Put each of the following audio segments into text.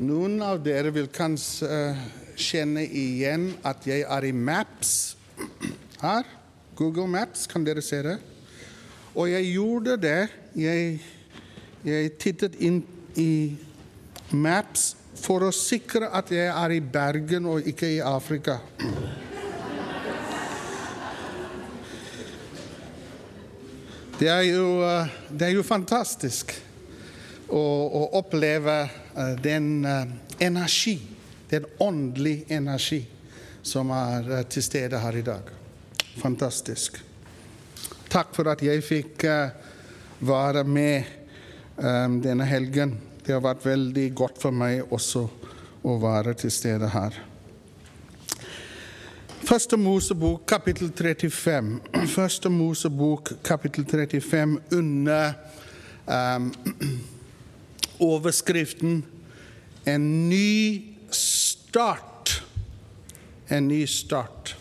Noen av dere vil kanskje eh, kjenne igjen at jeg er i Maps her. Google Maps, kan dere se det? Og jeg gjorde det. Jeg, jeg tittet inn i Maps for å sikre at jeg er i Bergen og ikke i Afrika. Det er jo, eh, det er jo fantastisk å, og oppleve eh, den eh, energi, den åndelige energi, som er eh, til stede her i dag. Fantastisk. Takk for at jeg fikk være med denne helgen. Det har vært veldig godt for meg også å være til stede her. Første Mosebok, kapittel 35. Første Mosebok, kapittel 35, under um, overskriften 'En ny start'. En ny start.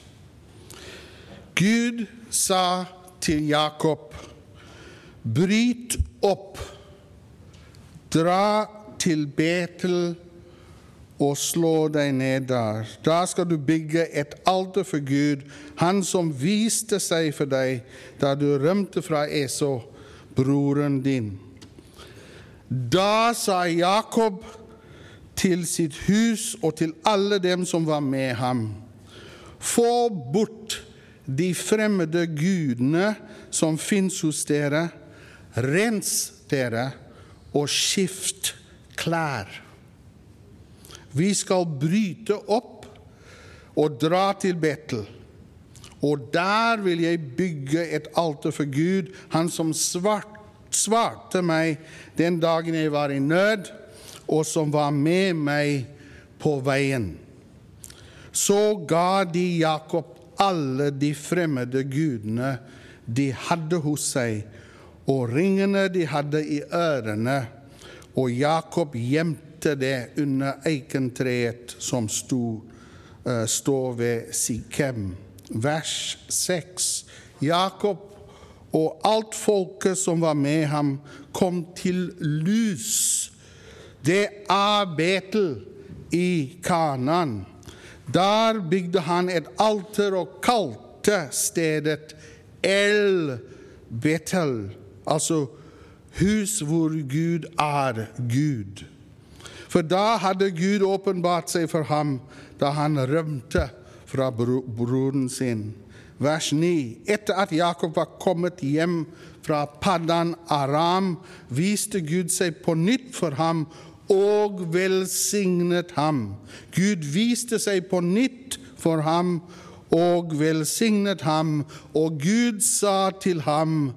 Gud sa til Jakob, bryt opp, dra til Betel og slå deg ned der. Da skal du bygge et alter for Gud, han som viste seg for deg da du rømte fra Esau, broren din. Da sa Jakob til sitt hus og til alle dem som var med ham, få bort de fremmede gudene som fins hos dere, rens dere og skift klær. Vi skal bryte opp og dra til Betel. Og der vil jeg bygge et alter for Gud, han som svart, svarte meg den dagen jeg var i nød, og som var med meg på veien. Så ga de Jakob alle de fremmede gudene de hadde hos seg, og ringene de hadde i ørene, og Jakob gjemte det under eikentreet som sto, uh, står ved Sikhem. Vers 6. Jakob og alt folket som var med ham, kom til Lus. Det er Betel i Kanan. Der bygde han et alter og kalte stedet El Betel, altså hus hvor Gud er Gud. For da hadde Gud åpenbart seg for ham da han rømte fra bro broren sin. Vers 9. Etter at Jakob var kommet hjem fra Paddan Aram, viste Gud seg på nytt for ham og velsignet ham. Gud viste seg på nytt for ham og velsignet ham, og Gud sa til ham,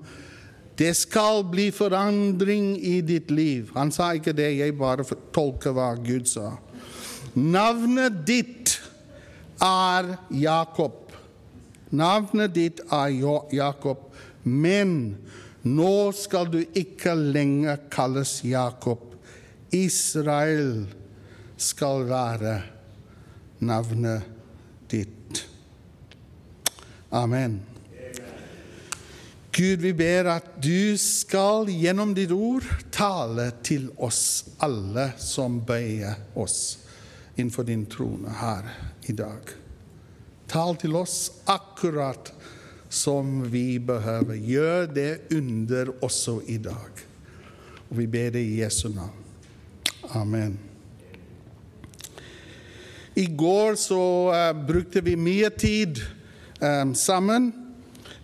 det skal bli forandring i ditt liv. Han sa ikke det, jeg bare tolker hva Gud sa. Navnet ditt er Jakob. Navnet ditt er Jakob, men nå skal du ikke lenger kalles Jakob. Israel skal være navnet ditt. Amen. Gud, vi ber at du skal gjennom ditt ord tale til oss alle som bøyer oss innenfor din trone her i dag. Tal til oss akkurat som vi behøver. Gjør det under også i dag. Og vi ber det i Jesu navn. Amen. I går så uh, brukte vi mye tid um, sammen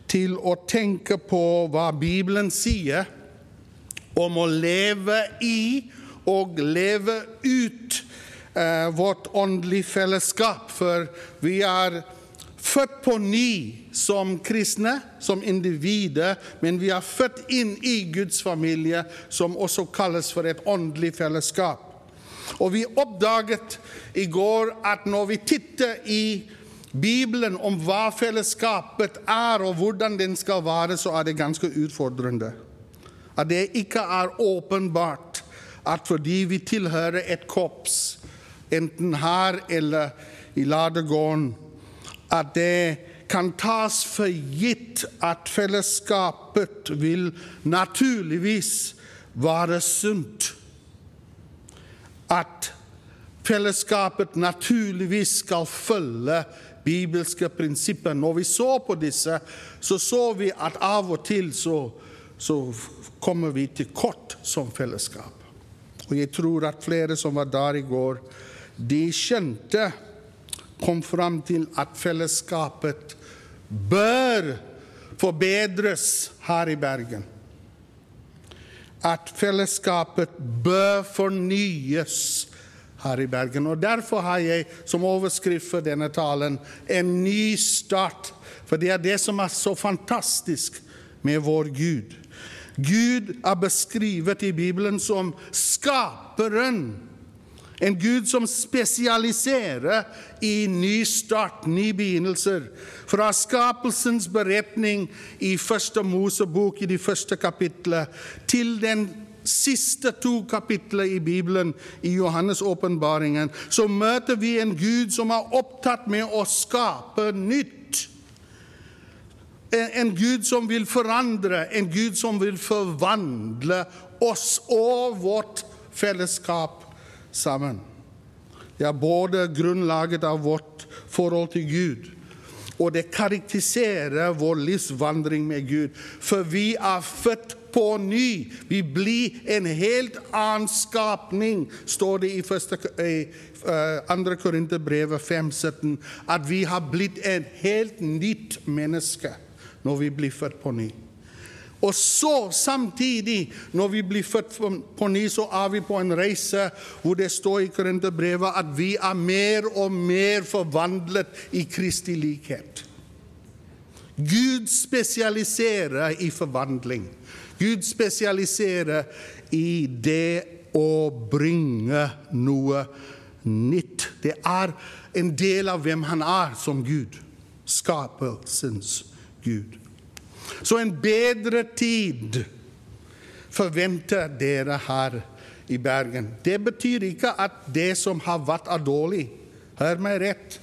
til å tenke på hva Bibelen sier om å leve i og leve ut uh, vårt åndelige fellesskap. For vi er født på ny som kristne, som individer, men vi er født inn i Guds familie, som også kalles for et åndelig fellesskap. Og vi oppdaget i går at når vi titter i Bibelen om hva fellesskapet er, og hvordan den skal være, så er det ganske utfordrende. At det ikke er åpenbart at fordi vi tilhører et korps, enten her eller i ladegården, at det kan tas for gitt at fellesskapet vil naturligvis være sunt. At fellesskapet naturligvis skal følge bibelske prinsipper. Når vi så på disse, så så vi at av og til så, så kommer vi til kort som fellesskap. Og jeg tror at flere som var der i går, de skjønte, kom fram til at fellesskapet bør forbedres her i Bergen. At fellesskapet bør fornyes her i Bergen. Og Derfor har jeg som overskrift for denne talen 'En ny start'. For det er det som er så fantastisk med vår Gud. Gud er beskrevet i Bibelen som skaperen. En Gud som spesialiserer i ny start, nye begynnelser. Fra skapelsens beretning i første Mosebok, i de første kapitlene, til den siste to kapitlene i Bibelen, i Johannes' åpenbaringen, så møter vi en Gud som er opptatt med å skape nytt. En Gud som vil forandre, en Gud som vil forvandle oss og vårt fellesskap sammen. Det er både grunnlaget av vårt forhold til Gud, og det karakteriserer vår livsvandring med Gud. For vi er født på ny. Vi blir en helt annen skapning, står det i 2. Korinterbrevet 5,17. At vi har blitt et helt nytt menneske når vi blir født på ny. Og så, samtidig, når vi blir født på ny, så er vi på en reise hvor det står i Korinterbrevet at vi er mer og mer forvandlet i Kristi likhet. Gud spesialiserer i forvandling. Gud spesialiserer i det å bringe noe nytt. Det er en del av hvem han er som Gud. Skapelsens Gud. Så en bedre tid forventer dere her i Bergen. Det betyr ikke at det som har vært, er dårlig. Hør meg rett.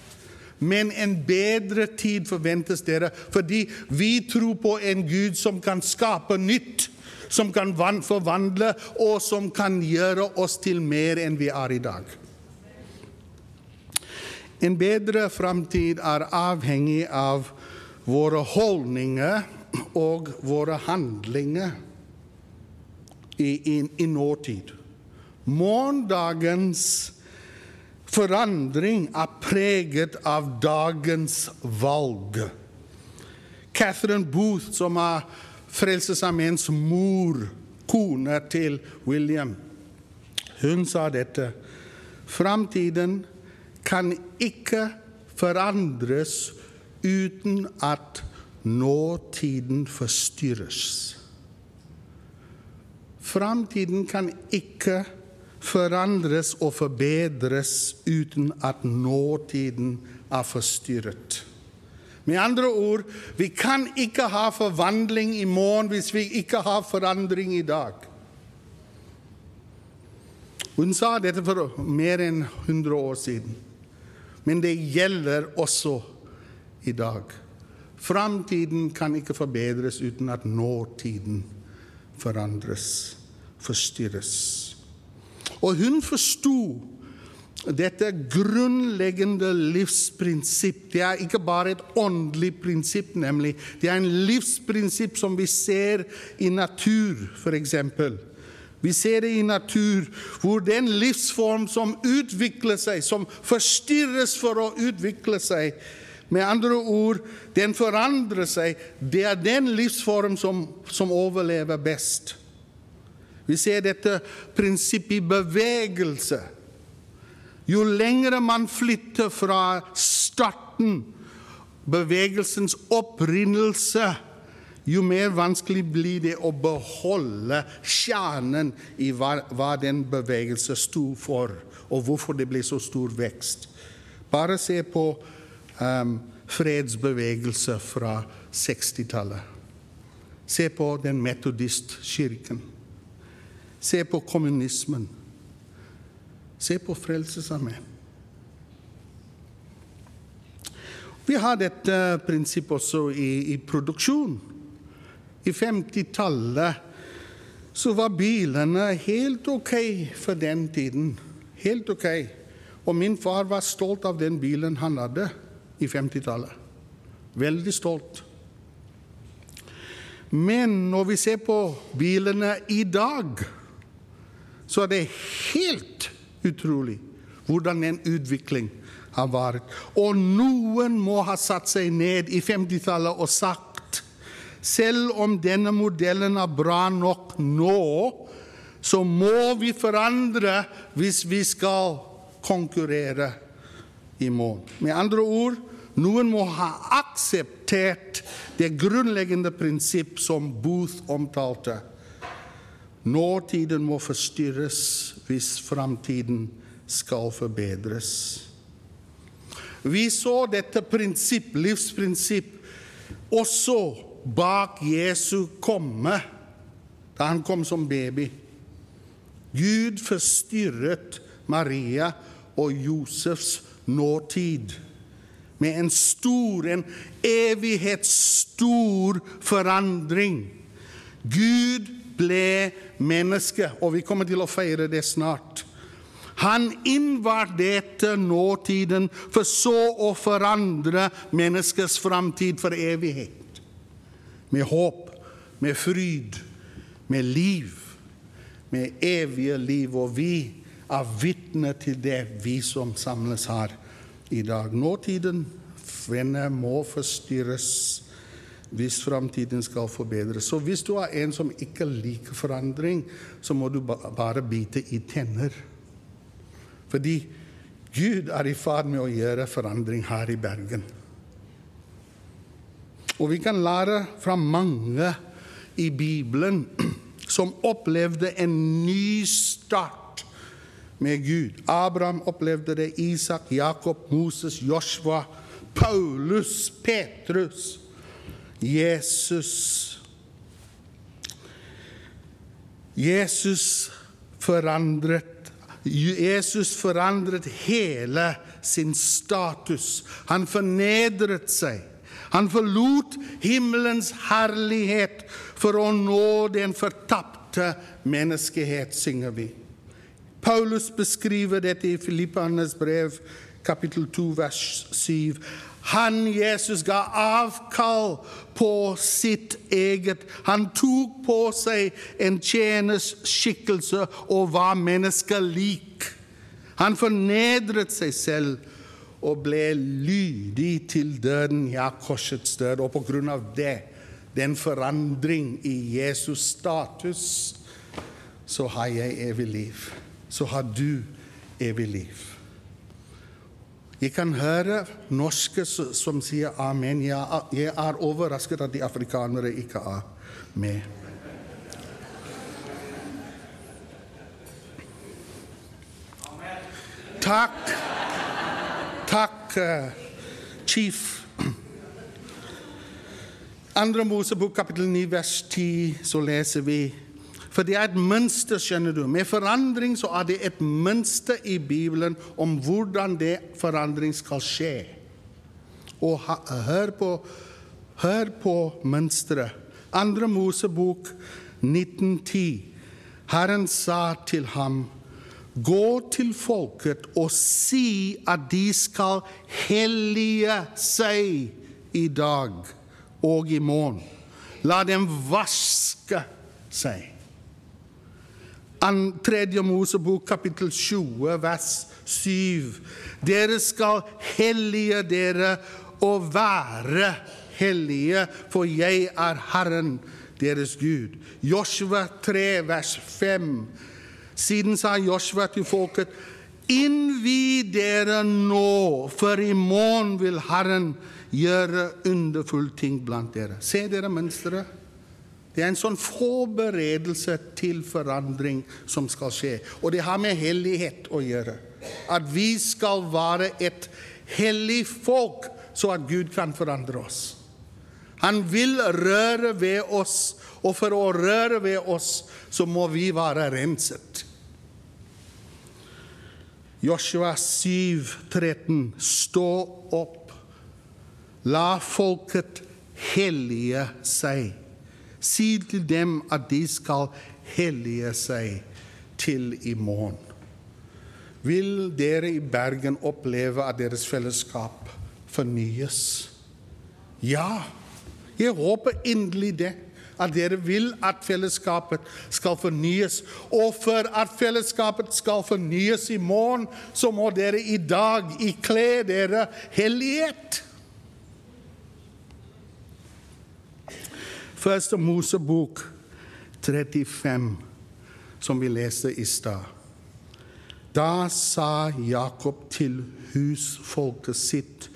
Men en bedre tid forventes dere, fordi vi tror på en Gud som kan skape nytt, som kan forvandle, og som kan gjøre oss til mer enn vi er i dag. En bedre framtid er avhengig av våre holdninger og våre handlinger i, i, i nåtid. Morgendagens forandring er preget av dagens valg. Catherine Booth, som er Frelsesarmeens mor, kone til William, hun sa dette. Framtiden kan ikke forandres uten at nåtiden forstyrres. Framtiden kan ikke forandres og forbedres uten at nåtiden er forstyrret. Med andre ord, vi kan ikke ha forvandling i morgen hvis vi ikke har forandring i dag. Hun sa dette for mer enn 100 år siden, men det gjelder også i dag. Framtiden kan ikke forbedres uten at nåtiden forandres, forstyrres. Og hun forsto dette grunnleggende livsprinsipp. Det er ikke bare et åndelig prinsipp, nemlig. Det er en livsprinsipp som vi ser i natur, f.eks. Vi ser det i natur, hvor den livsform som utvikler seg, som forstyrres for å utvikle seg, med andre ord, den forandrer seg. Det er den livsform som, som overlever best. Vi ser dette prinsippet i bevegelse. Jo lengre man flytter fra starten, bevegelsens opprinnelse, jo mer vanskelig blir det å beholde kjernen i hva, hva den bevegelse sto for, og hvorfor det ble så stor vekst. Bare se på fredsbevegelse fra 60-tallet. Se på den metodistkirken. Se på kommunismen. Se på Frelsesarmeen. Vi har dette prinsippet også i, i produksjon. I 50-tallet så var bilene helt OK for den tiden. Helt OK. Og min far var stolt av den bilen han hadde i 50-tallet. Veldig stolt. Men når vi ser på bilene i dag, så er det helt utrolig hvordan en utvikling har vært. Og noen må ha satt seg ned i 50-tallet og sagt selv om denne modellen er bra nok nå, så må vi forandre hvis vi skal konkurrere i morgen. Med andre ord noen må ha akseptert det grunnleggende prinsipp som Booth omtalte. Nåtiden må forstyrres hvis framtiden skal forbedres. Vi så dette prinsipp, livsprinsipp, også bak Jesu komme, da han kom som baby. Gud forstyrret Maria og Josefs nåtid med en stor, en evighetsstor forandring. Gud ble menneske, og vi kommer til å feire det snart. Han invaderte nåtiden for så å forandre menneskets framtid for evighet. Med håp, med fryd, med liv, med evige liv. Og vi er vitne til det, vi som samles her i dag. Nåtiden venner, må forstyrres hvis framtiden skal forbedres. Så hvis du er en som ikke liker forandring, så må du bare bite i tenner. Fordi Gud er i ferd med å gjøre forandring her i Bergen. Og vi kan lære fra mange i Bibelen som opplevde en ny start med Gud. Abraham opplevde det, Isak, Jakob, Moses, Joshua, Paulus, Petrus, Jesus. Jesus forandret Jesus forandret hele sin status. Han fornedret seg. Han forlot himmelens herlighet for å nå den fortapte menneskehet, synger vi. Paulus beskriver dette i Filippanes brev, kapittel 2, vers 7. Han, Jesus, ga avkall på sitt eget. Han tok på seg en tjeners skikkelse og var menneskelik. Han fornedret seg selv og ble lydig til døden, ja, korsets død. Og på grunn av det, den forandring i Jesus' status, så har jeg evig liv så har du evig liv. Jeg kan høre norske som sier amen. Jeg er overrasket at de afrikanere ikke er med. Takk. Takk, eh, chief. Andre Mosebok kapittel 9 vers 10 så leser vi for det er et mønster, skjønner du. Med forandring så er det et mønster i Bibelen om hvordan det forandring skal skje. Og hør på, hør på mønsteret. Andre Mosebok 1910. Herren sa til ham, Gå til folket og si at de skal hellige seg i dag og i morgen. La dem vaske seg. 3. Mosebok kapittel 20, vers 7. Dere skal hellige dere og være hellige, for jeg er Herren deres Gud. Joshua 3, vers 5. Siden sa Joshua til folket, innvi dere nå, for i morgen vil Herren gjøre underfulle ting blant dere. Ser dere mønsteret? Det er en sånn forberedelse til forandring som skal skje. Og det har med hellighet å gjøre. At vi skal være et hellig folk, så at Gud kan forandre oss. Han vil røre ved oss, og for å røre ved oss, så må vi være renset. Joshua 7, 13. Stå opp. La folket hellige seg Si til dem at de skal hellige seg til i morgen. vil dere i Bergen oppleve at deres fellesskap fornyes. Ja, jeg håper inderlig det. At dere vil at fellesskapet skal fornyes. Og for at fellesskapet skal fornyes i morgen, så må dere i dag ikle dere hellighet. Første Mosebok 35, som vi leste i stad. Da sa Jakob til husfolket sitt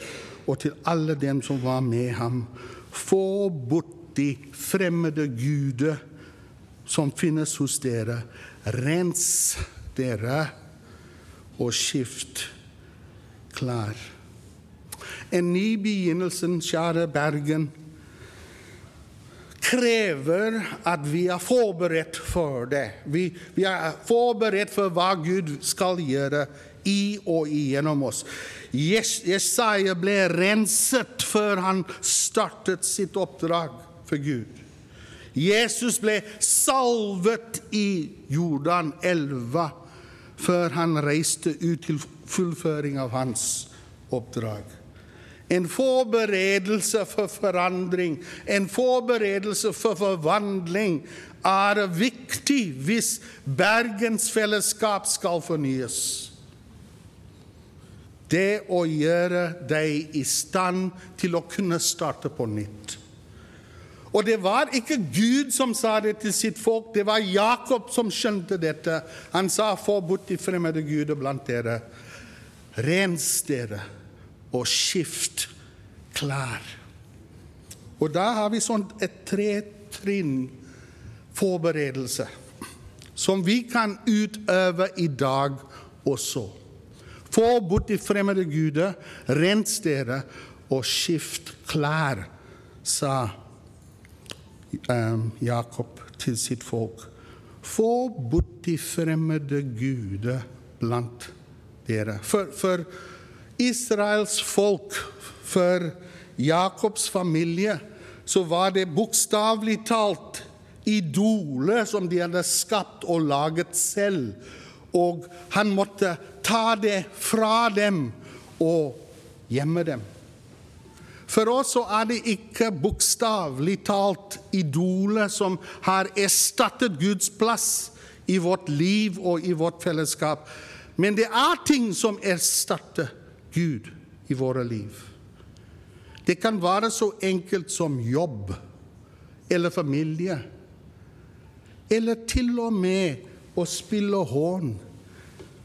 og til alle dem som var med ham, få bort de fremmede guder som finnes hos dere. Rens dere og skift klar. En ny begynnelse, kjære Bergen, krever at vi er forberedt for det. Vi, vi er forberedt for hva Gud skal gjøre i og igjennom oss. Jesaja ble renset før han startet sitt oppdrag for Gud. Jesus ble salvet i Jordan-elva før han reiste ut til fullføring av hans oppdrag. En forberedelse for forandring, en forberedelse for forvandling, er viktig hvis Bergens fellesskap skal fornyes. Det å gjøre deg i stand til å kunne starte på nytt. Og det var ikke Gud som sa det til sitt folk, det var Jakob som skjønte dette. Han sa, 'Få bort de fremmede guder blant dere. Rens dere og skift klær. Og da har vi sånn et tretrinn forberedelse som vi kan utøve i dag også. Få bort de fremmede guder, rens dere og skift klær, sa um, Jakob til sitt folk. Få bort de fremmede guder blant dere. For, for Israels folk, for Jakobs familie, så var det bokstavelig talt idoler som de hadde skapt og laget selv. Og han måtte ta det fra dem og gjemme dem. For oss så er det ikke bokstavelig talt idoler som har erstattet Guds plass i vårt liv og i vårt fellesskap. Men det er ting som erstatter Gud i våre liv. Det kan være så enkelt som jobb eller familie. Eller til og med å spille horn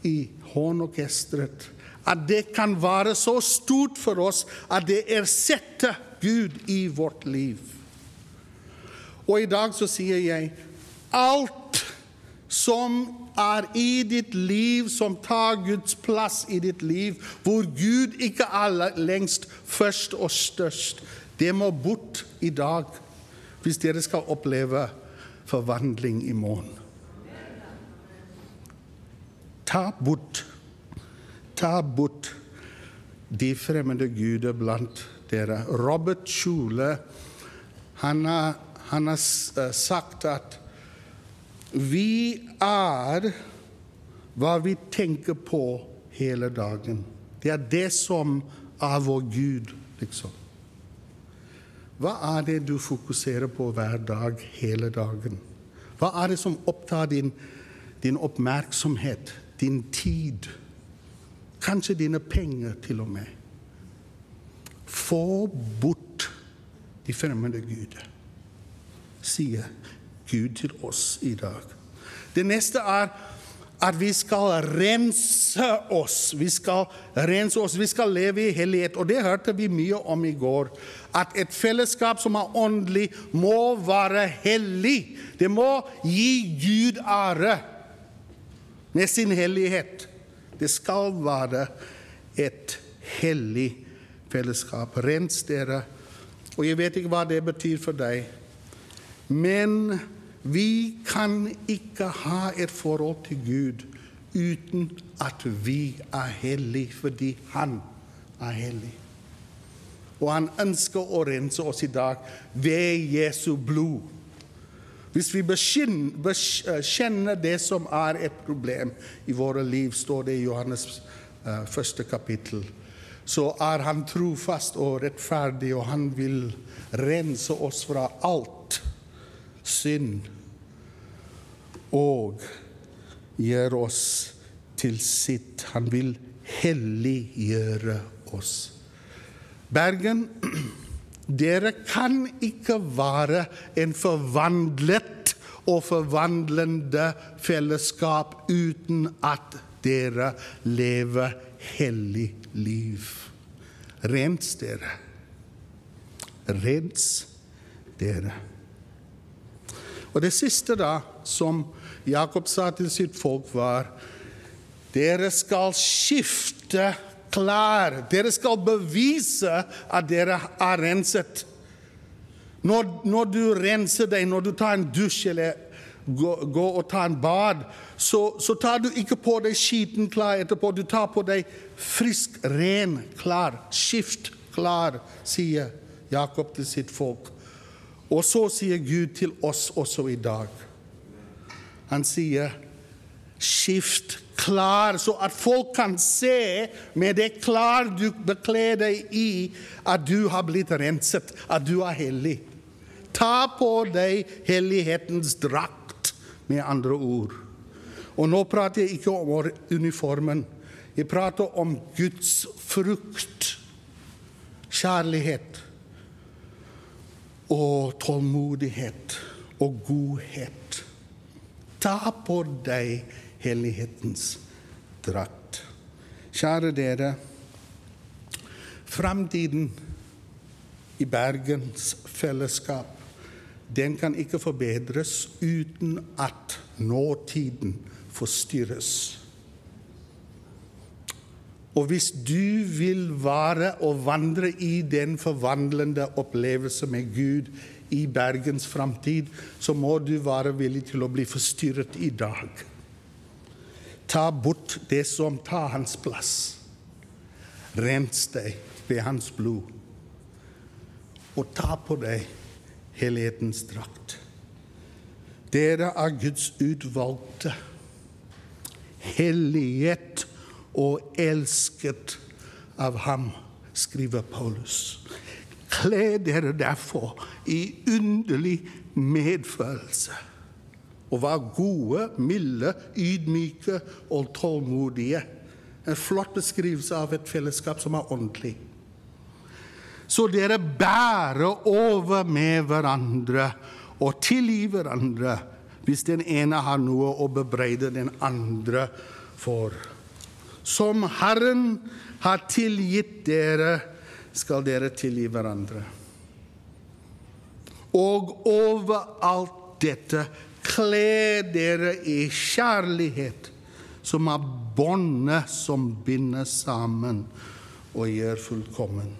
i hornorkesteret. At det kan være så stort for oss at det ersetter Gud i vårt liv. Og i dag så sier jeg alt som er i ditt liv, som tar Guds plass i ditt liv, hvor Gud ikke er lengst først og størst. Det må bort i dag hvis dere skal oppleve forvandling i morgen. Ta bort, ta bort de fremmede guder blant dere. Robert Schule han har, han har sagt at vi er hva vi tenker på hele dagen. Det er det som er vår Gud, liksom. Hva er det du fokuserer på hver dag, hele dagen? Hva er det som opptar din, din oppmerksomhet, din tid? Kanskje dine penger, til og med. Få bort de fremmede guder, sier Gud til oss i dag. Det neste er at vi skal rense oss. Vi skal rense oss, vi skal leve i hellighet. Og det hørte vi mye om i går. At et fellesskap som er åndelig, må være hellig. Det må gi Gud ære med sin hellighet. Det skal være et hellig fellesskap. Rens dere. Og jeg vet ikke hva det betyr for deg. Men vi kan ikke ha et forhold til Gud uten at vi er hellige, fordi Han er hellig. Og han ønsker å rense oss i dag ved Jesu blod. Hvis vi bekjenner det som er et problem i våre liv, står det i Johannes uh, første kapittel, så er han trofast og rettferdig, og han vil rense oss fra alt synd og gjør oss til sitt. Han vil helliggjøre oss. Bergen dere kan ikke være en forvandlet og forvandlende fellesskap uten at dere lever hellig liv. Rens dere. Rens dere. Og det siste da, som Jakob sa til sitt folk, var dere skal skifte klær. Dere skal bevise at dere er renset. Når, når, du renser deg, når du tar en dusj eller går gå og tar en bad, så, så, tar du ikke på deg skitne klær etterpå. Du tar på deg frisk, ren klær. Skift klær, sier Jakob til sitt folk. Og så sier Gud til oss også i dag. Han sier, skift klær', så at folk kan se med det klær du bekler deg i, at du har blitt renset, at du er hellig. Ta på deg hellighetens drakt, med andre ord. Og nå prater jeg ikke om uniformen. Jeg prater om Guds frukt, kjærlighet og tålmodighet og godhet. Ta på deg hellighetens drakt. Kjære dere. Framtiden i Bergens fellesskap den kan ikke forbedres uten at nåtiden forstyrres. Og hvis du vil være og vandre i den forvandlende opplevelse med Gud i Bergens framtid, så må du være villig til å bli forstyrret i dag. Ta bort det som tar hans plass. Rens deg ved hans blod. Og ta på deg helhetens drakt. Dere er Guds utvalgte, helliget og elsket av ham, skriver Paulus. Kle dere derfor i underlig medfølelse og var gode, milde, ydmyke og tålmodige. En flott beskrivelse av et fellesskap som er ordentlig. Så dere bærer over med hverandre og tilgi hverandre hvis den ene har noe å bebreide den andre for. Som Herren har tilgitt dere, skal dere tilgi hverandre. Og over alt dette Kle dere i kjærlighet, som er båndet som binder sammen og gjør fullkommen.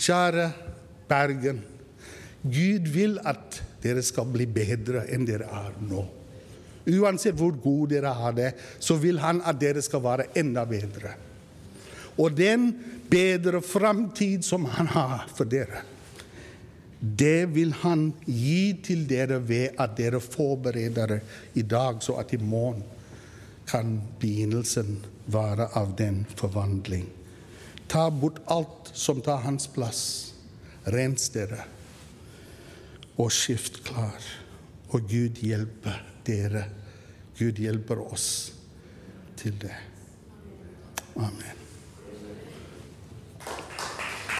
Kjære Bergen. Gud vil at dere skal bli bedre enn dere er nå. Uansett hvor gode dere har det, så vil han at dere skal være enda bedre. Og den bedre framtid som han har for dere, det vil han gi til dere ved at dere forbereder det i dag, så at i morgen kan begynnelsen være av den forvandling. Ta bort alt som tar hans plass. Rens dere og skift klar. Og Gud hjelper dere. Gud hjelper oss til det. Amen.